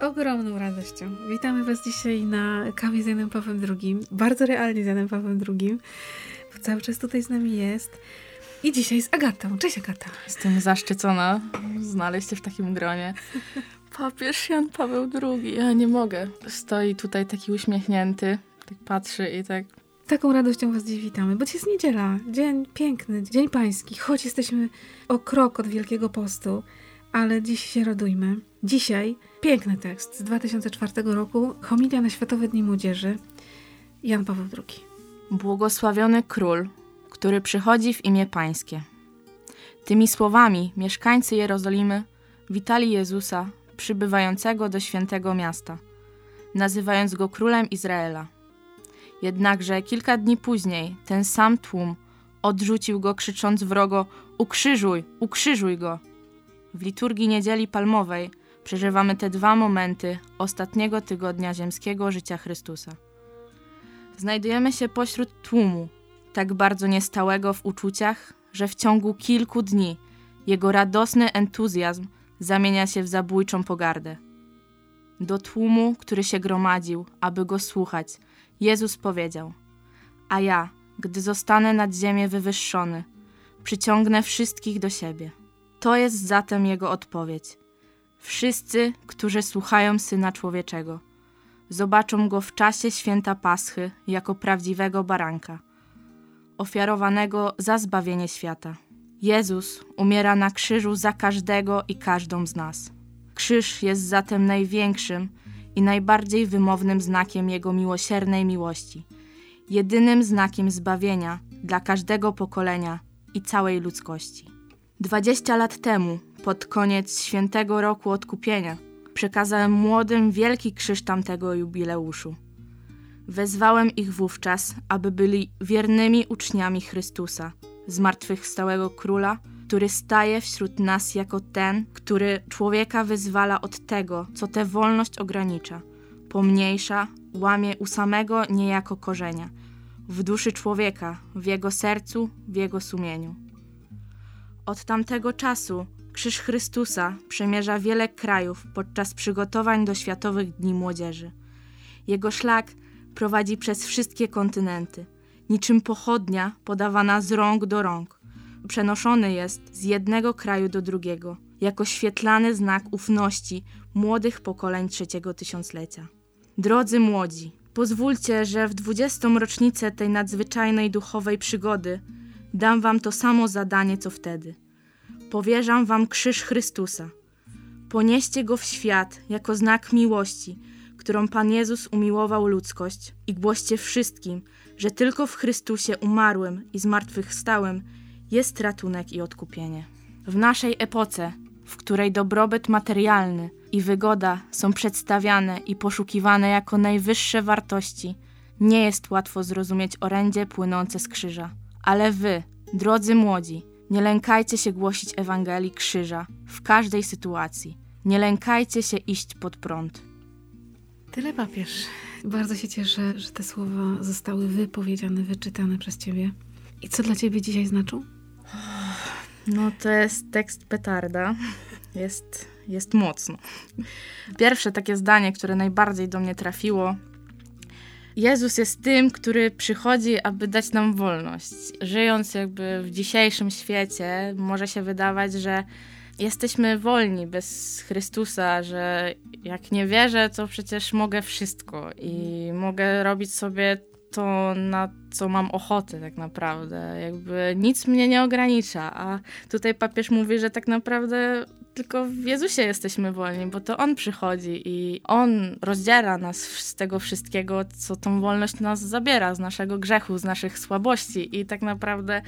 ogromną radością witamy Was dzisiaj na kawie z Janem Pawłem II. Bardzo realnie z Janem Pawłem II, bo cały czas tutaj z nami jest. I dzisiaj z Agatą. Cześć Agata. Jestem zaszczycona znaleźć się w takim gronie. Papież Jan Paweł II. Ja nie mogę. Stoi tutaj taki uśmiechnięty, tak patrzy i tak... Taką radością Was dziś witamy, bo dzisiaj jest niedziela. Dzień piękny, dzień pański. Choć jesteśmy o krok od Wielkiego Postu, ale dziś się radujmy. Dzisiaj piękny tekst z 2004 roku, homilia na Światowe Dni Młodzieży, Jan Paweł II. Błogosławiony król, który przychodzi w imię Pańskie. Tymi słowami mieszkańcy Jerozolimy witali Jezusa, przybywającego do świętego miasta, nazywając go królem Izraela. Jednakże kilka dni później ten sam tłum odrzucił go, krzycząc wrogo: Ukrzyżuj, ukrzyżuj go! W liturgii Niedzieli Palmowej przeżywamy te dwa momenty ostatniego tygodnia ziemskiego życia Chrystusa. Znajdujemy się pośród tłumu, tak bardzo niestałego w uczuciach, że w ciągu kilku dni jego radosny entuzjazm zamienia się w zabójczą pogardę. Do tłumu, który się gromadził, aby go słuchać, Jezus powiedział: A ja, gdy zostanę nad ziemię wywyższony, przyciągnę wszystkich do siebie. To jest zatem jego odpowiedź. Wszyscy, którzy słuchają Syna Człowieczego, zobaczą go w czasie święta Paschy jako prawdziwego baranka, ofiarowanego za zbawienie świata. Jezus umiera na krzyżu za każdego i każdą z nas. Krzyż jest zatem największym i najbardziej wymownym znakiem Jego miłosiernej miłości, jedynym znakiem zbawienia dla każdego pokolenia i całej ludzkości. Dwadzieścia lat temu, pod koniec świętego roku odkupienia, przekazałem młodym wielki krzyż tamtego jubileuszu. Wezwałem ich wówczas, aby byli wiernymi uczniami Chrystusa, zmartwychwstałego króla, który staje wśród nas jako ten, który człowieka wyzwala od tego, co tę wolność ogranicza, pomniejsza, łamie u samego niejako korzenia, w duszy człowieka, w jego sercu, w jego sumieniu. Od tamtego czasu Krzyż Chrystusa przemierza wiele krajów podczas przygotowań do Światowych Dni Młodzieży. Jego szlak prowadzi przez wszystkie kontynenty, niczym pochodnia podawana z rąk do rąk. Przenoszony jest z jednego kraju do drugiego, jako świetlany znak ufności młodych pokoleń trzeciego tysiąclecia. Drodzy młodzi, pozwólcie, że w dwudziestą rocznicę tej nadzwyczajnej duchowej przygody dam wam to samo zadanie, co wtedy. Powierzam wam krzyż Chrystusa. Ponieście go w świat jako znak miłości, którą Pan Jezus umiłował ludzkość i głoście wszystkim, że tylko w Chrystusie umarłym i zmartwychwstałym jest ratunek i odkupienie. W naszej epoce, w której dobrobyt materialny i wygoda są przedstawiane i poszukiwane jako najwyższe wartości, nie jest łatwo zrozumieć orędzie płynące z krzyża. Ale wy, drodzy młodzi, nie lękajcie się głosić Ewangelii Krzyża w każdej sytuacji. Nie lękajcie się iść pod prąd. Tyle papież. Bardzo się cieszę, że te słowa zostały wypowiedziane, wyczytane przez ciebie. I co dla ciebie dzisiaj znaczą? No to jest tekst petarda. Jest, jest mocno. Pierwsze takie zdanie, które najbardziej do mnie trafiło, Jezus jest tym, który przychodzi, aby dać nam wolność. Żyjąc jakby w dzisiejszym świecie, może się wydawać, że jesteśmy wolni bez Chrystusa, że jak nie wierzę, to przecież mogę wszystko i mogę robić sobie to, na co mam ochotę tak naprawdę. Jakby nic mnie nie ogranicza, a tutaj papież mówi, że tak naprawdę tylko w Jezusie jesteśmy wolni, bo to On przychodzi i On rozdziela nas z tego wszystkiego, co tą wolność nas zabiera, z naszego grzechu, z naszych słabości i tak naprawdę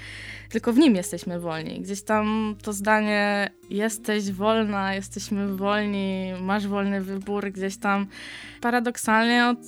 tylko w Nim jesteśmy wolni. Gdzieś tam to zdanie jesteś wolna, jesteśmy wolni, masz wolny wybór, gdzieś tam paradoksalnie od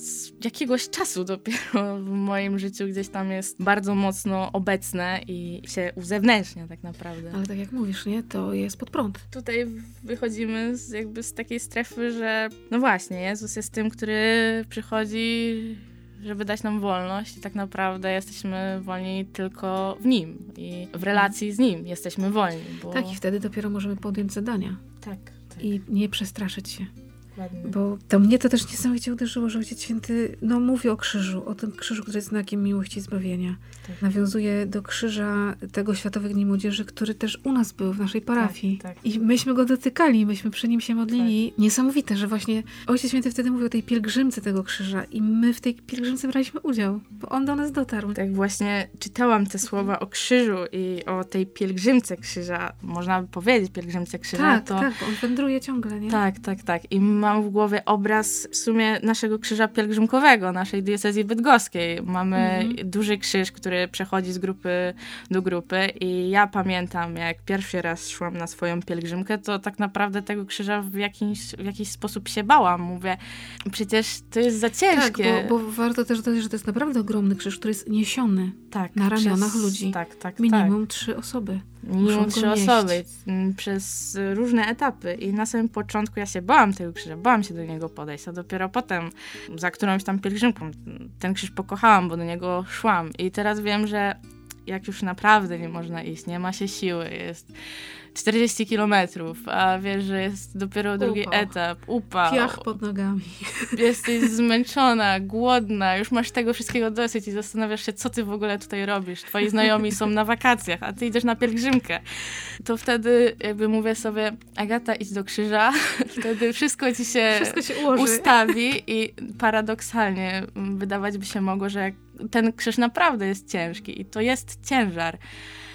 jakiegoś czasu dopiero w moim życiu gdzieś tam jest bardzo mocno obecne i się uzewnętrznia tak naprawdę. Ale tak jak mówisz, nie, to jest pod prąd. Tutaj wychodzimy z, jakby z takiej strefy, że no właśnie, Jezus jest tym, który przychodzi żeby dać nam wolność i tak naprawdę jesteśmy wolni tylko w Nim i w relacji z Nim jesteśmy wolni. Bo... Tak, i wtedy dopiero możemy podjąć zadania. Tak. tak. I nie przestraszyć się. Dokładnie. Bo to mnie to też niesamowicie uderzyło, że Ojciec Święty no, mówi o krzyżu, o tym krzyżu, który jest znakiem miłości i zbawienia. Tak. Nawiązuje do krzyża tego Światowych Dni Młodzieży, który też u nas był, w naszej parafii. Tak, tak. I myśmy go dotykali, myśmy przy nim się modlili. Niesamowite, że właśnie Ojciec Święty wtedy mówił o tej pielgrzymce tego krzyża i my w tej pielgrzymce braliśmy udział, bo on do nas dotarł. Tak właśnie czytałam te słowa o krzyżu i o tej pielgrzymce krzyża, można by powiedzieć pielgrzymce krzyża, Tak, to tak, on wędruje ciągle, nie? Tak, tak, tak. I mam w głowie obraz w sumie naszego krzyża pielgrzymkowego, naszej diecezji bydgoskiej. Mamy Mhm. duży krzyż, który przechodzi z grupy do grupy i ja pamiętam, jak pierwszy raz szłam na swoją pielgrzymkę, to tak naprawdę tego krzyża w jakiś, w jakiś sposób się bałam. Mówię, przecież to jest za Tak, ciężkie. bo, bo warto też dodać, że to jest naprawdę ogromny krzyż, który jest niesiony. tak, na ramionach przez- ludzi. Tak, tak, tak. Minimum trzy osoby. Muszą trzy nieść. osoby m, przez różne etapy. I na samym początku ja się bałam tego krzyża, bałam się do niego podejść, a dopiero potem za którąś tam pielgrzymką ten krzyż pokochałam, bo do niego szłam. I teraz wiem, że jak już naprawdę nie można iść, nie ma się siły, jest 40 kilometrów, a wiesz, że jest dopiero drugi Upał. etap, upał, Piach pod nogami. jesteś zmęczona, głodna, już masz tego wszystkiego dosyć i zastanawiasz się, co ty w ogóle tutaj robisz. Twoi znajomi są na wakacjach, a ty idziesz na pielgrzymkę. To wtedy jakby mówię sobie, Agata, idź do krzyża, wtedy wszystko ci się, Wszystko się ustawi i paradoksalnie wydawać by się mogło, że ten krzyż naprawdę jest ciężki i to jest ciężar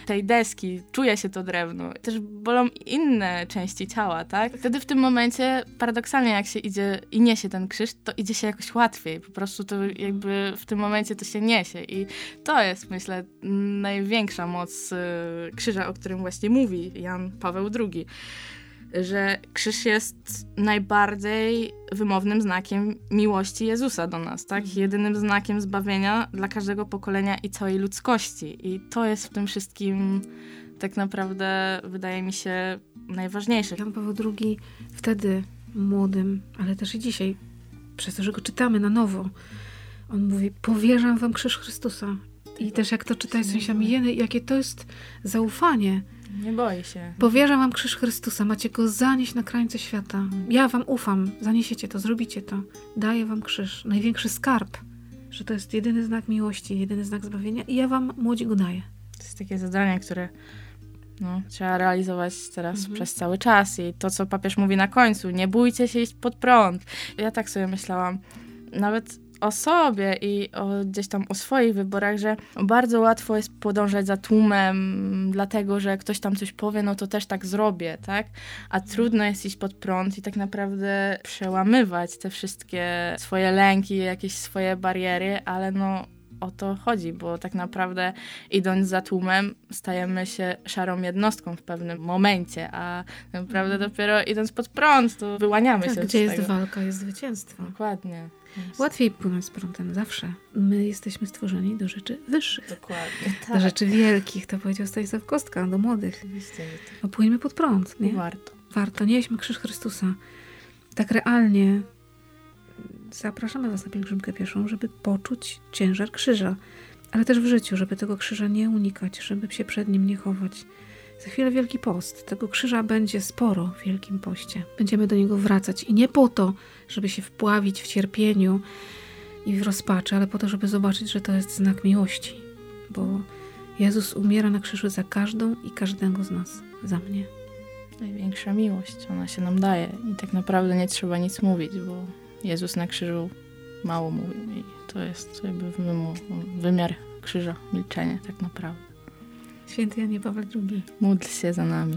tej deski, czuje się to drewno. Też bolą inne części ciała, tak? Wtedy w tym momencie, paradoksalnie jak się idzie i niesie ten krzyż, to idzie się jakoś łatwiej. Po prostu to jakby w tym momencie to się niesie i to jest, myślę, największa moc y, krzyża, o którym właśnie mówi Jan Paweł II że krzyż jest najbardziej wymownym znakiem miłości Jezusa do nas, tak? Mhm. Jedynym znakiem zbawienia dla każdego pokolenia i całej ludzkości. I to jest w tym wszystkim tak naprawdę, wydaje mi się, najważniejsze. Jan Paweł II wtedy młodym, ale też i dzisiaj, przez to, że go czytamy na nowo, on mówi, powierzam wam krzyż Chrystusa. I też jak to czytać sąsiadami jeny, jakie to jest zaufanie. Nie boi się. Powierzam wam krzyż Chrystusa, macie go zanieść na krańce świata. Ja wam ufam, zaniesiecie to, zrobicie to. Daję wam krzyż, największy skarb, że to jest jedyny znak miłości, jedyny znak zbawienia i ja wam, młodzi, go daję. To jest takie zadanie, które no, trzeba realizować teraz Mhm. przez cały czas. I to, co papież mówi na końcu, nie bójcie się iść pod prąd. Ja tak sobie myślałam, nawet o sobie i o, gdzieś tam o swoich wyborach, że bardzo łatwo jest podążać za tłumem, dlatego że ktoś tam coś powie, no to też tak zrobię, tak? A trudno jest iść pod prąd i tak naprawdę przełamywać te wszystkie swoje lęki, jakieś swoje bariery, ale no o to chodzi, bo tak naprawdę idąc za tłumem, stajemy się szarą jednostką w pewnym momencie, a naprawdę dopiero idąc pod prąd, to wyłaniamy Tak, się gdzie z jest tego. walka, jest zwycięstwo. Dokładnie. Jest Łatwiej płynąć z prądem zawsze. My jesteśmy stworzeni do rzeczy wyższych, Dokładnie. do rzeczy wielkich, to powiedział Stanisław Kostka, do młodych. Oczywiście, że No płyńmy pod prąd, tak. nie? Warto. Warto, nieśmy krzyż Chrystusa. Tak realnie zapraszamy Was na pielgrzymkę pieszą, żeby poczuć ciężar krzyża, ale też w życiu, żeby tego krzyża nie unikać, żeby się przed nim nie chować. Za chwilę Wielki Post. Tego krzyża będzie sporo w Wielkim Poście. Będziemy do niego wracać i nie po to, żeby się wpławić w cierpieniu i w rozpaczy, ale po to, żeby zobaczyć, że to jest znak miłości, bo Jezus umiera na krzyżu za każdą i każdego z nas, za mnie. Największa miłość, ona się nam daje i tak naprawdę nie trzeba nic mówić, bo Jezus na krzyżu mało mówił i to jest jakby wymiar krzyża, milczenie tak naprawdę. Święty Janie Paweł II. Módl się za nami.